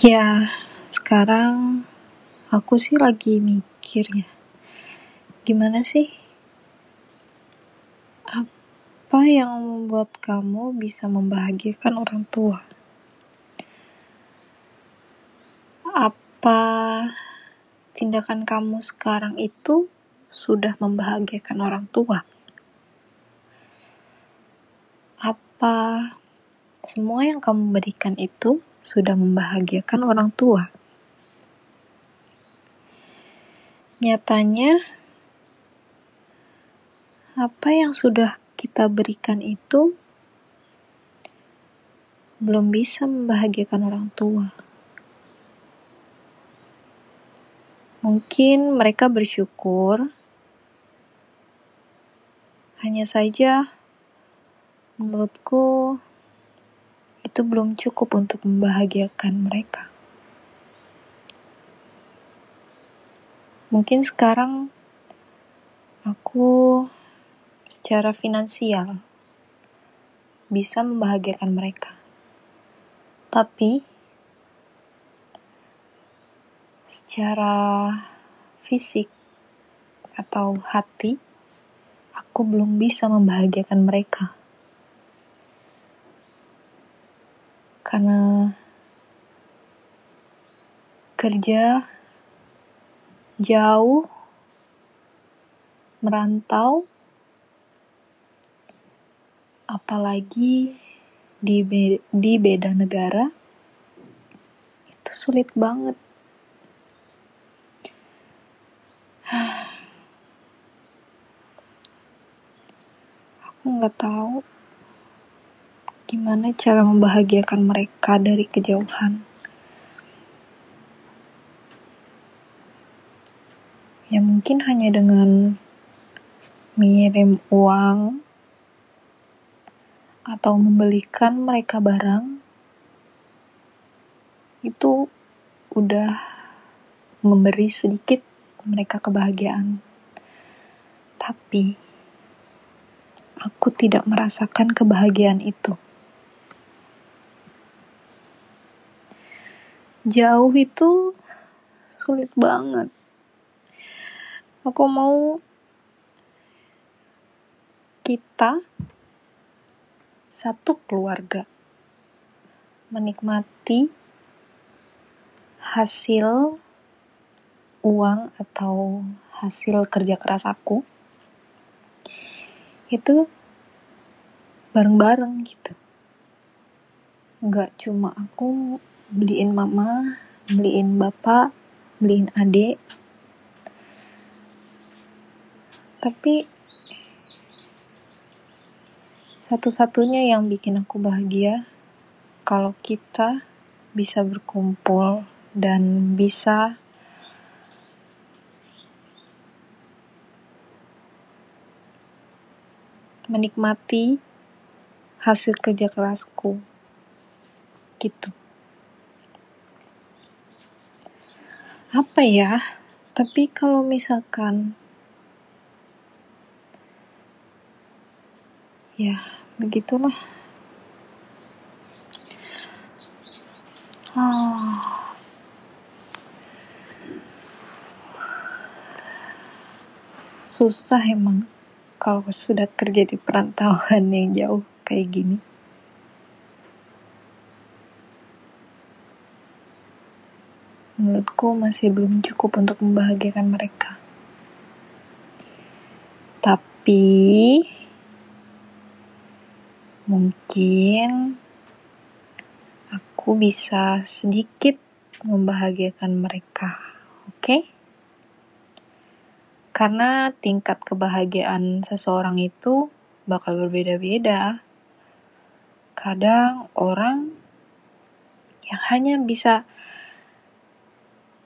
Ya, sekarang aku sih lagi mikir ya, gimana sih apa yang membuat kamu bisa membahagiakan orang tua? Apa tindakan kamu sekarang itu sudah membahagiakan orang tua? Apa semua yang kamu berikan itu sudah membahagiakan orang tua? Nyatanya, apa yang sudah kita berikan itu belum bisa membahagiakan orang tua. Mungkin mereka bersyukur, hanya saja menurutku itu belum cukup untuk membahagiakan mereka. Mungkin sekarang aku secara finansial bisa membahagiakan mereka. Tapi secara fisik atau hati aku belum bisa membahagiakan mereka. Karena kerja jauh, merantau, apalagi di be di beda negara, itu sulit banget. Aku nggak tau gimana cara membahagiakan mereka dari kejauhan. Ya mungkin hanya dengan mengirim uang atau membelikan mereka barang itu udah memberi sedikit mereka kebahagiaan. Tapi aku tidak merasakan kebahagiaan itu. Jauh itu sulit banget. Aku mau kita satu keluarga menikmati hasil uang atau hasil kerja keras aku itu bareng-bareng gitu. Nggak cuma aku beliin mama, beliin bapak, beliin adek. Tapi satu-satunya yang bikin aku bahagia kalau kita bisa berkumpul dan bisa menikmati hasil kerja kerasku. Gitu. Apa ya? Tapi kalau misalkan ya begitulah. Ah. Susah emang kalau sudah kerja di perantauan yang jauh kayak gini. Menurutku masih belum cukup untuk membahagiakan mereka. Tapi mungkin aku bisa sedikit membahagiakan mereka. Oke? Karena tingkat kebahagiaan seseorang itu bakal berbeda-beda. Kadang orang yang hanya bisa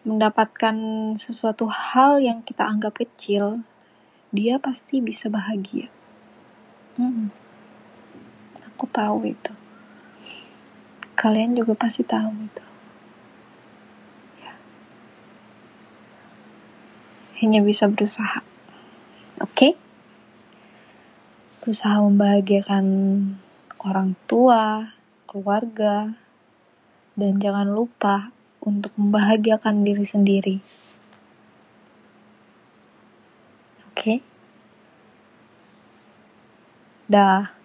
mendapatkan sesuatu hal yang kita anggap kecil, dia pasti bisa bahagia. Hmm. Aku tahu itu. Kalian juga pasti tahu itu. Ya. Hanya bisa berusaha. Oke? Berusaha membahagiakan orang tua, keluarga, dan jangan lupa untuk membahagiakan diri sendiri. Oke? Okay? Dah.